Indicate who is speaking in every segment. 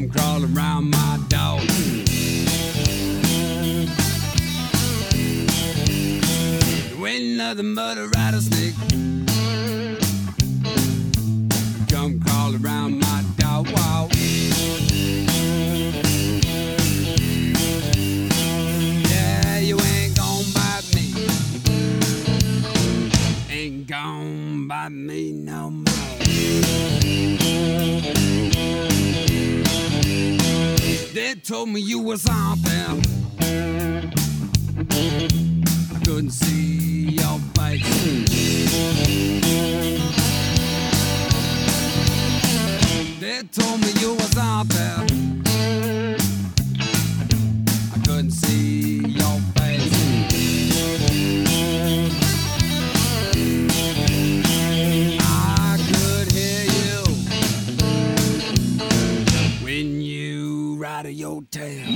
Speaker 1: come crawl around my dog. When nothing but a rattlesnake come crawl around my dog. Wow. Yeah, you ain't gon' bite me. Ain't gon' bite me told me you was there. I couldn't see your face. They told me you was out rattle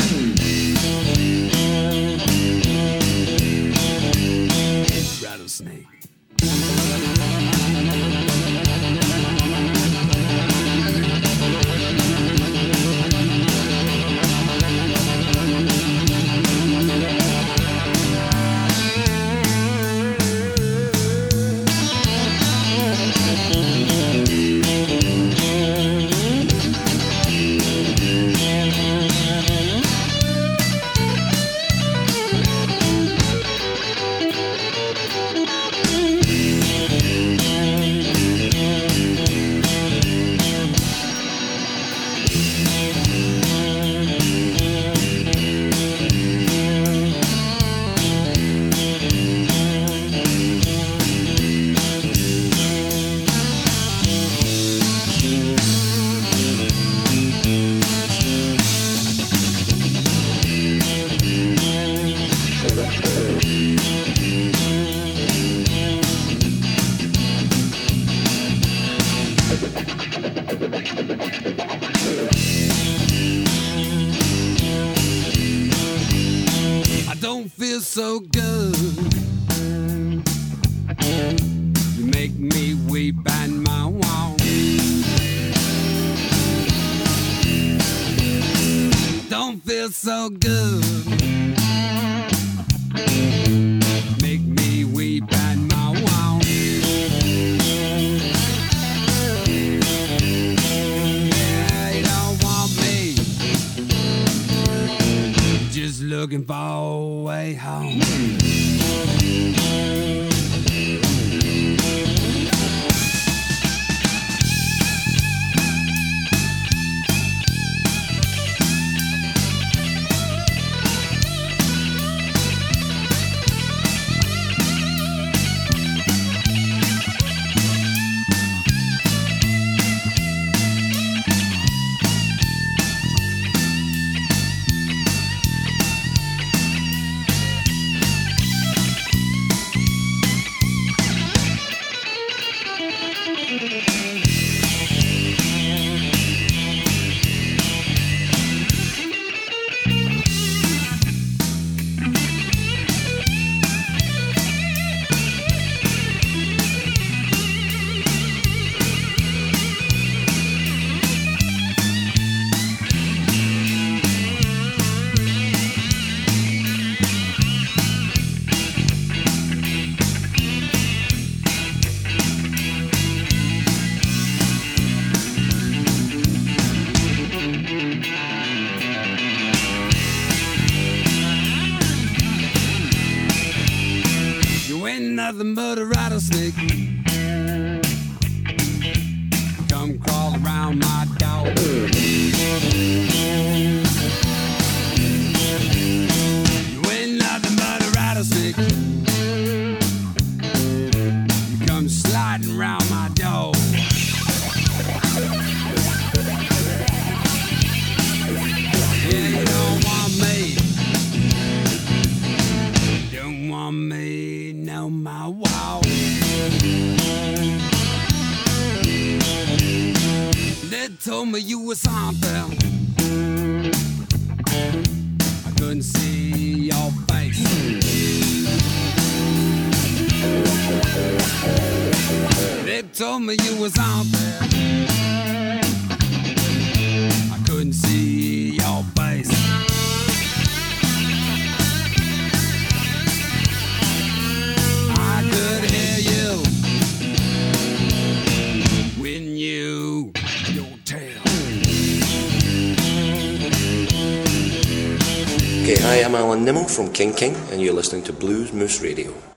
Speaker 2: I'm Nimmo from King King, and you're listening to Blues Moose Radio.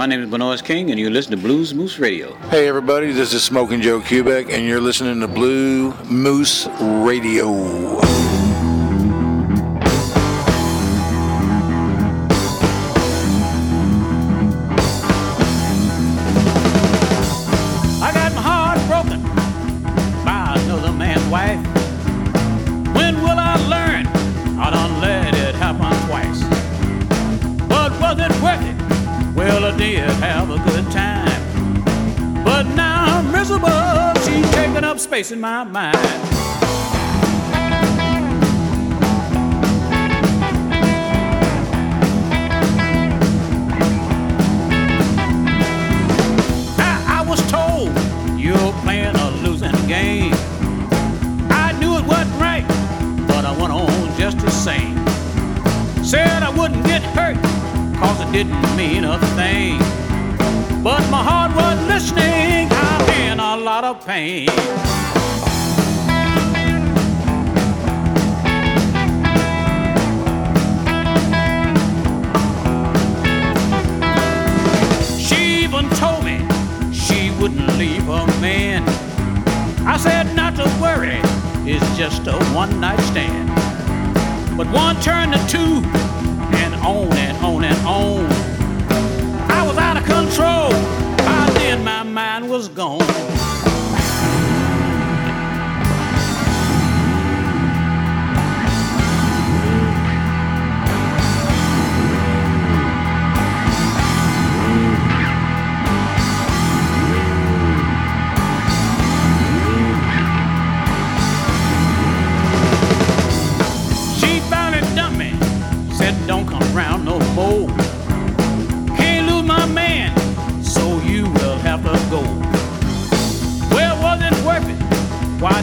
Speaker 3: My name is Bnois King, and you listen to Blues Moose Radio.
Speaker 4: Hey, everybody, this is Smokin' Joe Kubek, and you're listening to Blue Moose Radio.
Speaker 5: Wouldn't get hurt, cause it didn't mean a thing. But my heart wasn't listening, I'm in a lot of pain. She even told me she wouldn't leave her man. I said not to worry, it's just a one night stand. But one turned to two, on and on and on. I was out of control, by then my mind was gone.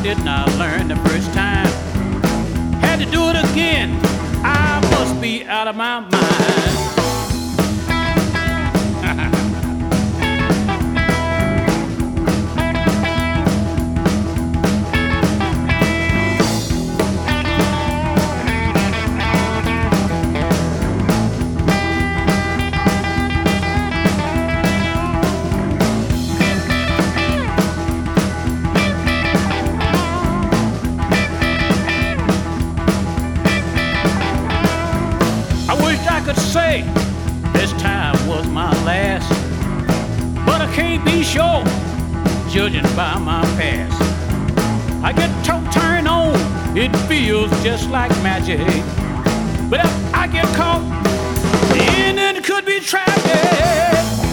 Speaker 5: Why didn't I learn the first time? Had to do it again. I must be out of my mind. Judging by my past. I get toe turned on, it feels just like magic. But if I get caught, the ending could be tragic.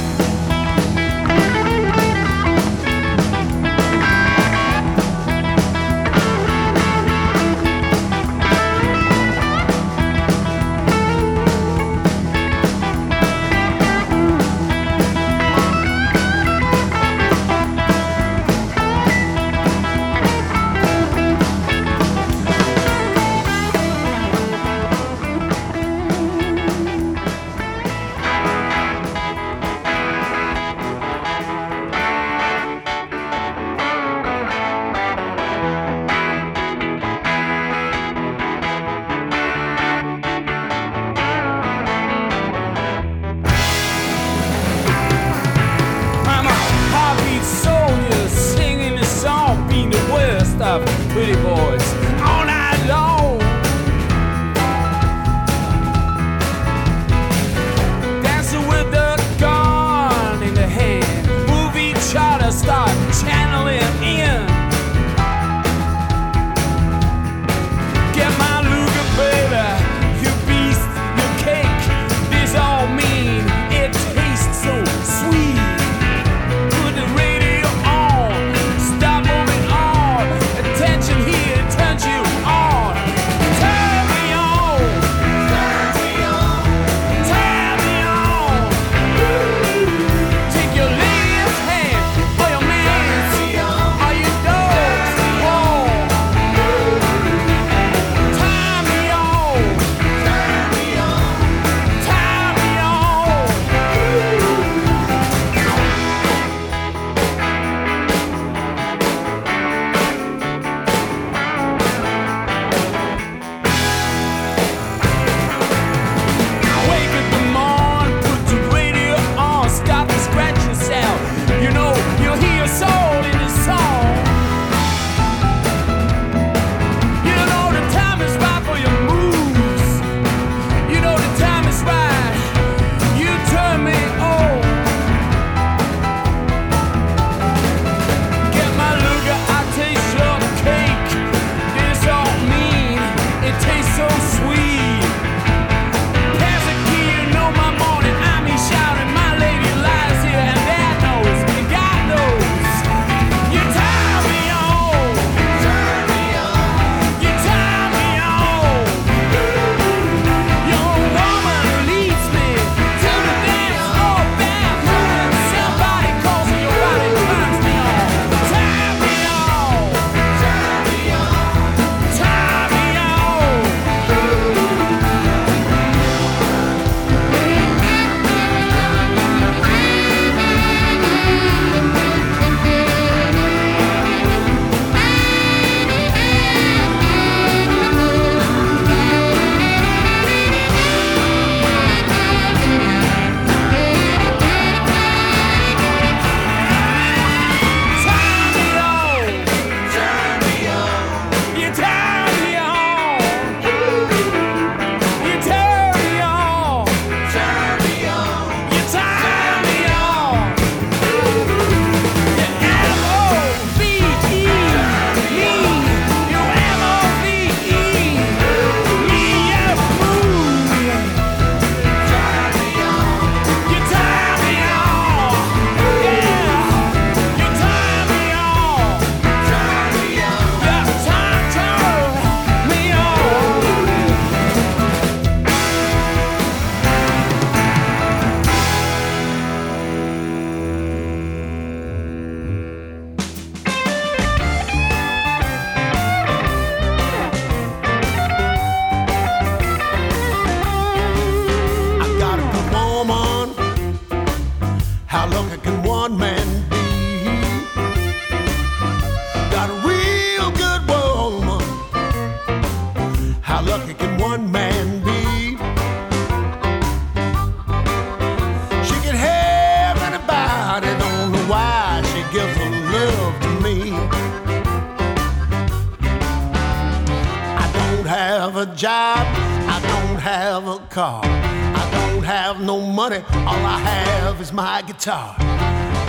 Speaker 6: guitar.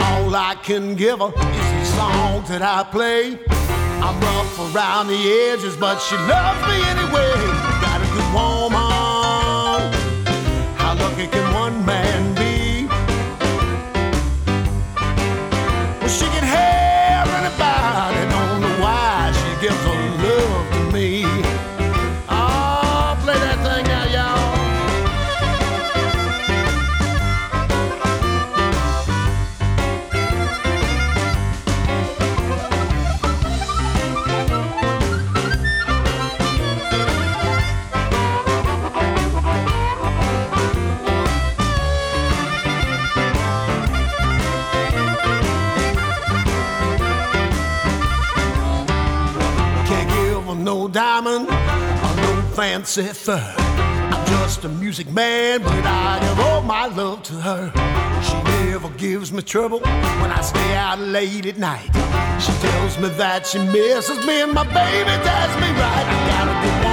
Speaker 6: All I can give her is the songs that I play. I'm rough around the edges, but she loves me anyway. Got a good woman. How lucky can one man? Francis I'm just a music man, but I give all my love to her. She never gives me trouble when I stay out late at night. She tells me that she misses me, and my baby does me right. I gotta be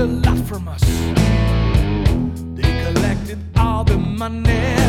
Speaker 6: a
Speaker 7: lot from us. They collected all the money.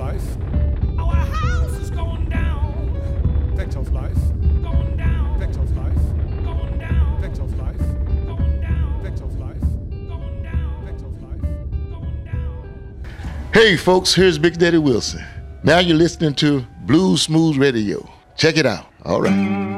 Speaker 8: life.
Speaker 7: Our house is going down.
Speaker 8: Fact of life.
Speaker 7: Going down.
Speaker 8: Fact of life.
Speaker 7: Going down.
Speaker 8: Fact of life.
Speaker 7: Going down.
Speaker 8: Fact of life.
Speaker 7: Going down.
Speaker 8: Fact of life.
Speaker 7: Going down.
Speaker 9: Hey folks, here's Big Daddy Wilson. Now you're listening to Blues Moose Radio. Check it out. All right.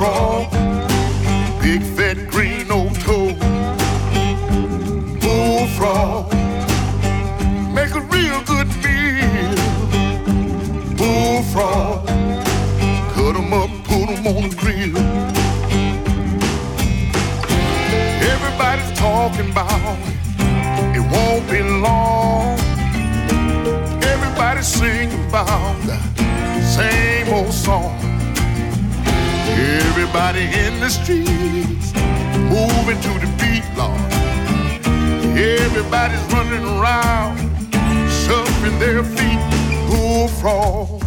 Speaker 6: frog, big fat green old toad. Bullfrog, make a real good meal. Bullfrog, cut 'em up, put 'em on the grill. Everybody's
Speaker 8: talking about it, it won't be long. Everybody's singing about the same old song. Everybody in the streets moving to the beat, Lord. Everybody's running around, shuffling their feet, bullfrog.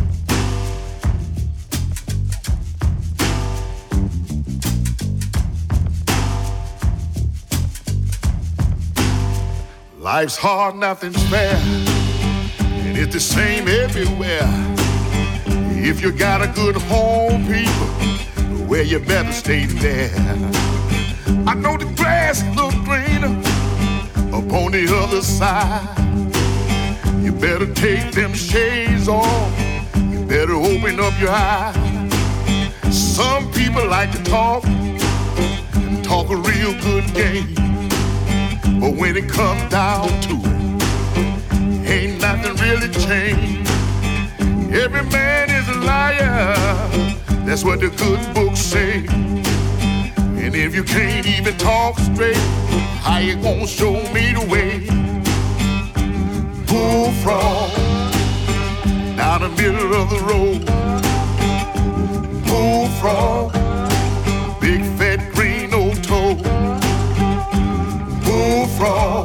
Speaker 8: Life's hard, nothing's fair, and it's the same everywhere. If you got a good home, people, well, you better stay there. I know the grass looks greener up on the other side. You better take them shades off. You better open up your eyes. Some people like to talk, and talk a real good game. But when it comes down to it, ain't nothing really changed. Every man is a liar. That's what the good books say. And if you can't even talk straight, how you gonna show me the way? Bullfrog down the middle of the road. Bullfrog, big fat green old toad. Bullfrog,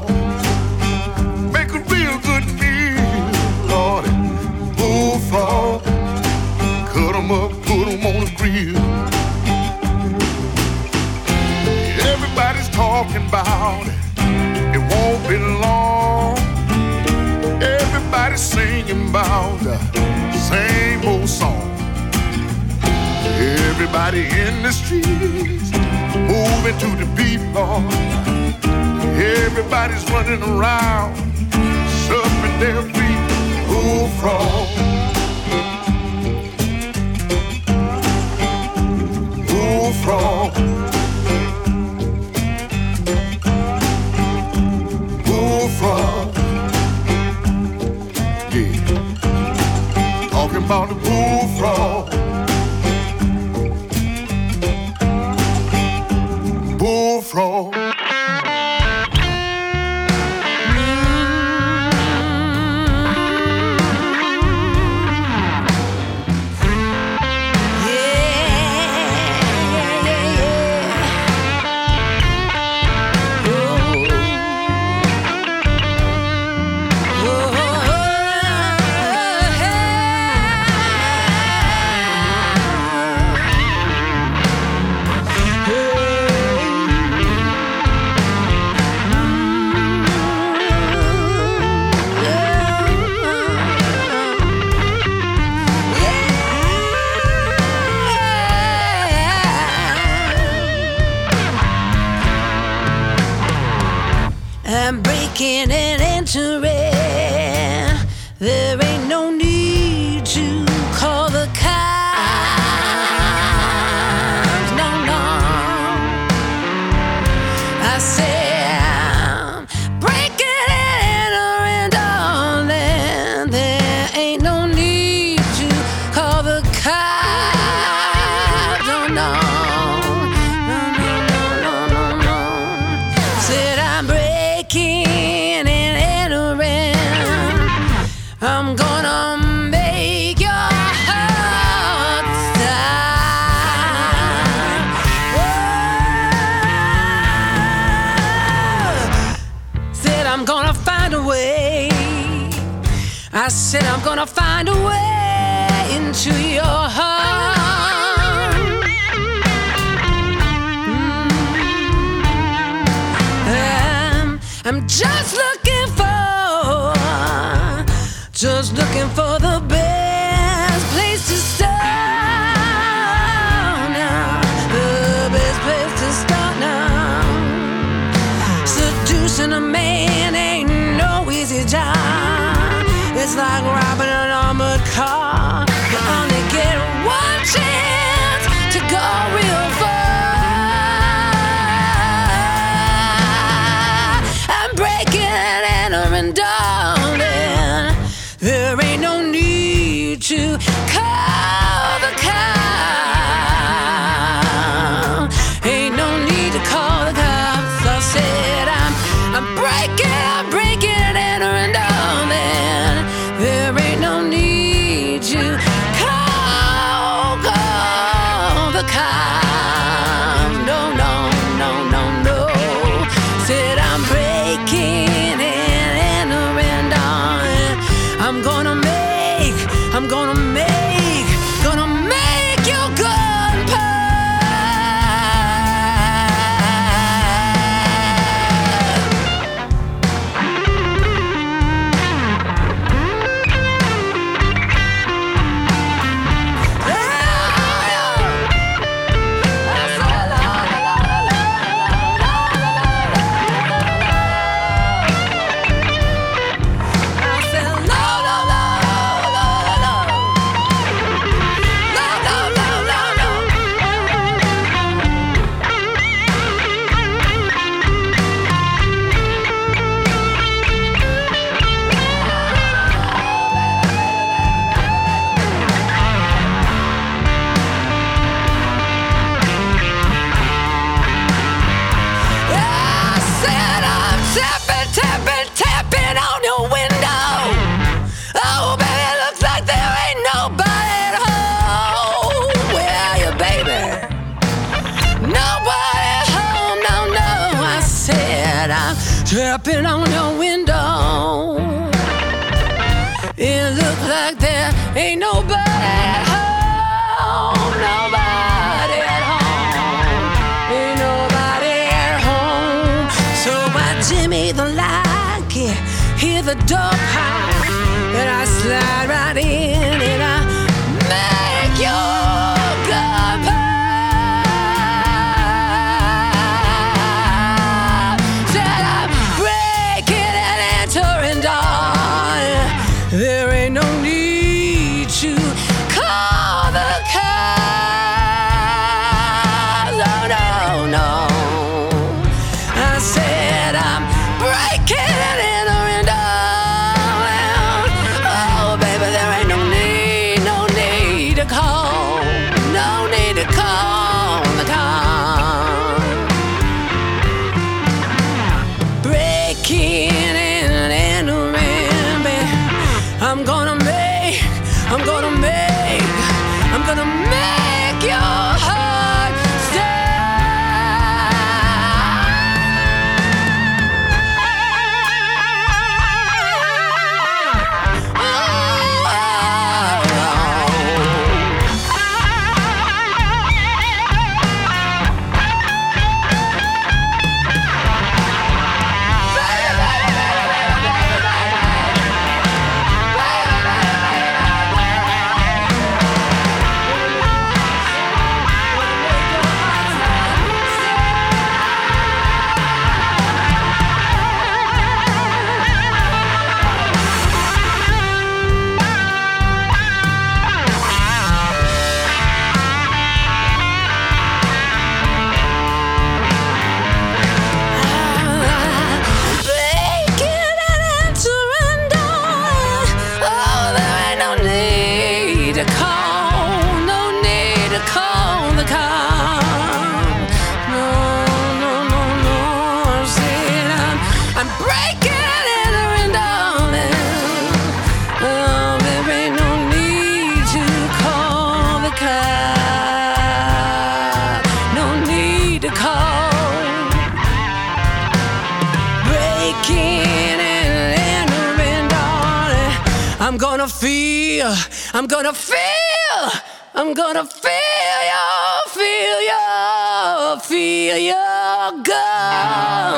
Speaker 10: beginning and the darling. I'm gonna
Speaker 8: feel, I'm gonna feel, I'm gonna feel you, feel you, feel
Speaker 11: you, girl.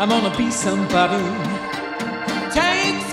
Speaker 11: I'm gonna be somebody. Tank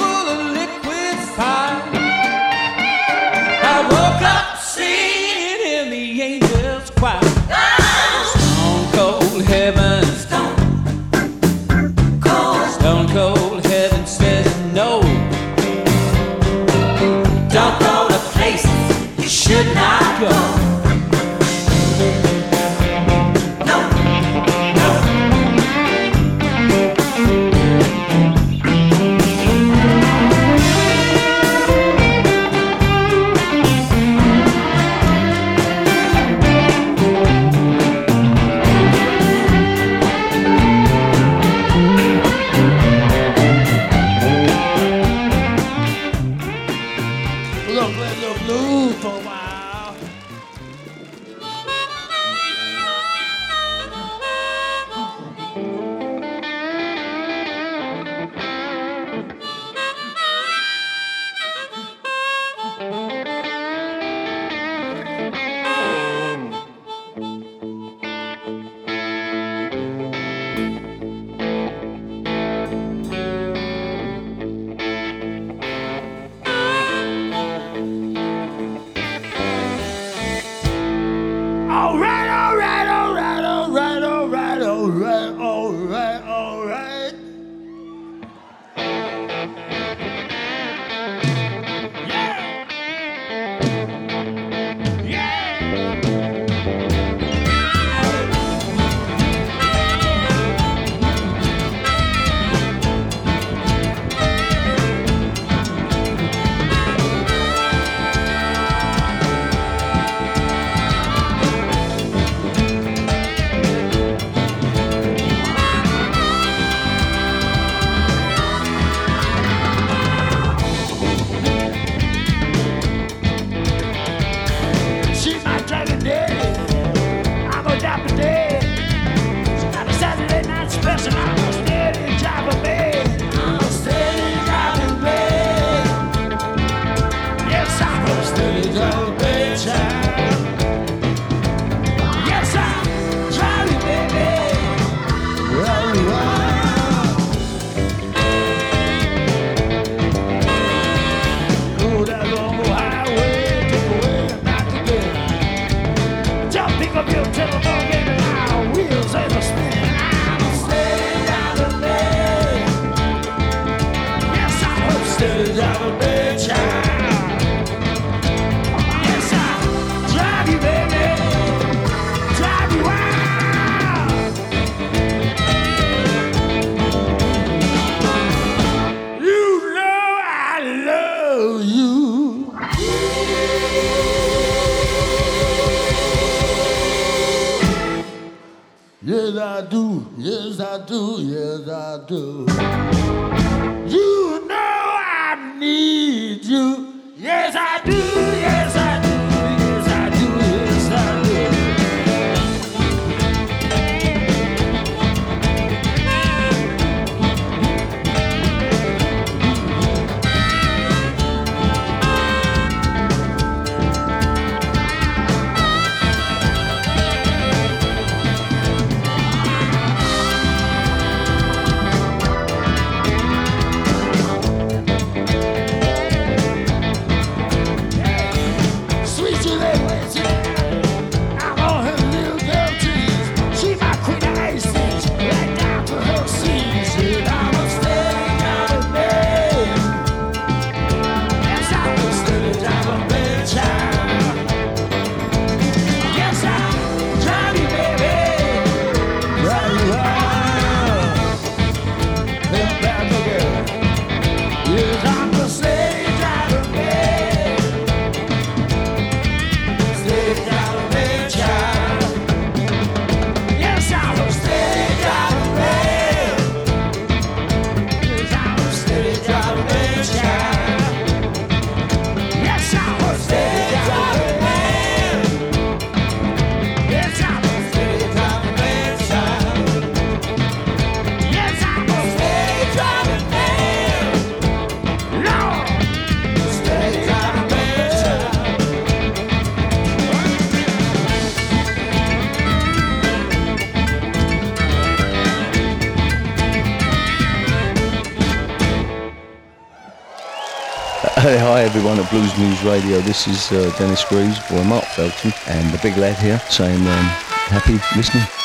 Speaker 12: 1 at Blues Moose Radio. This is uh, Dennis Greaves, boy Mark Feltham, and the big lad here saying um, happy listening.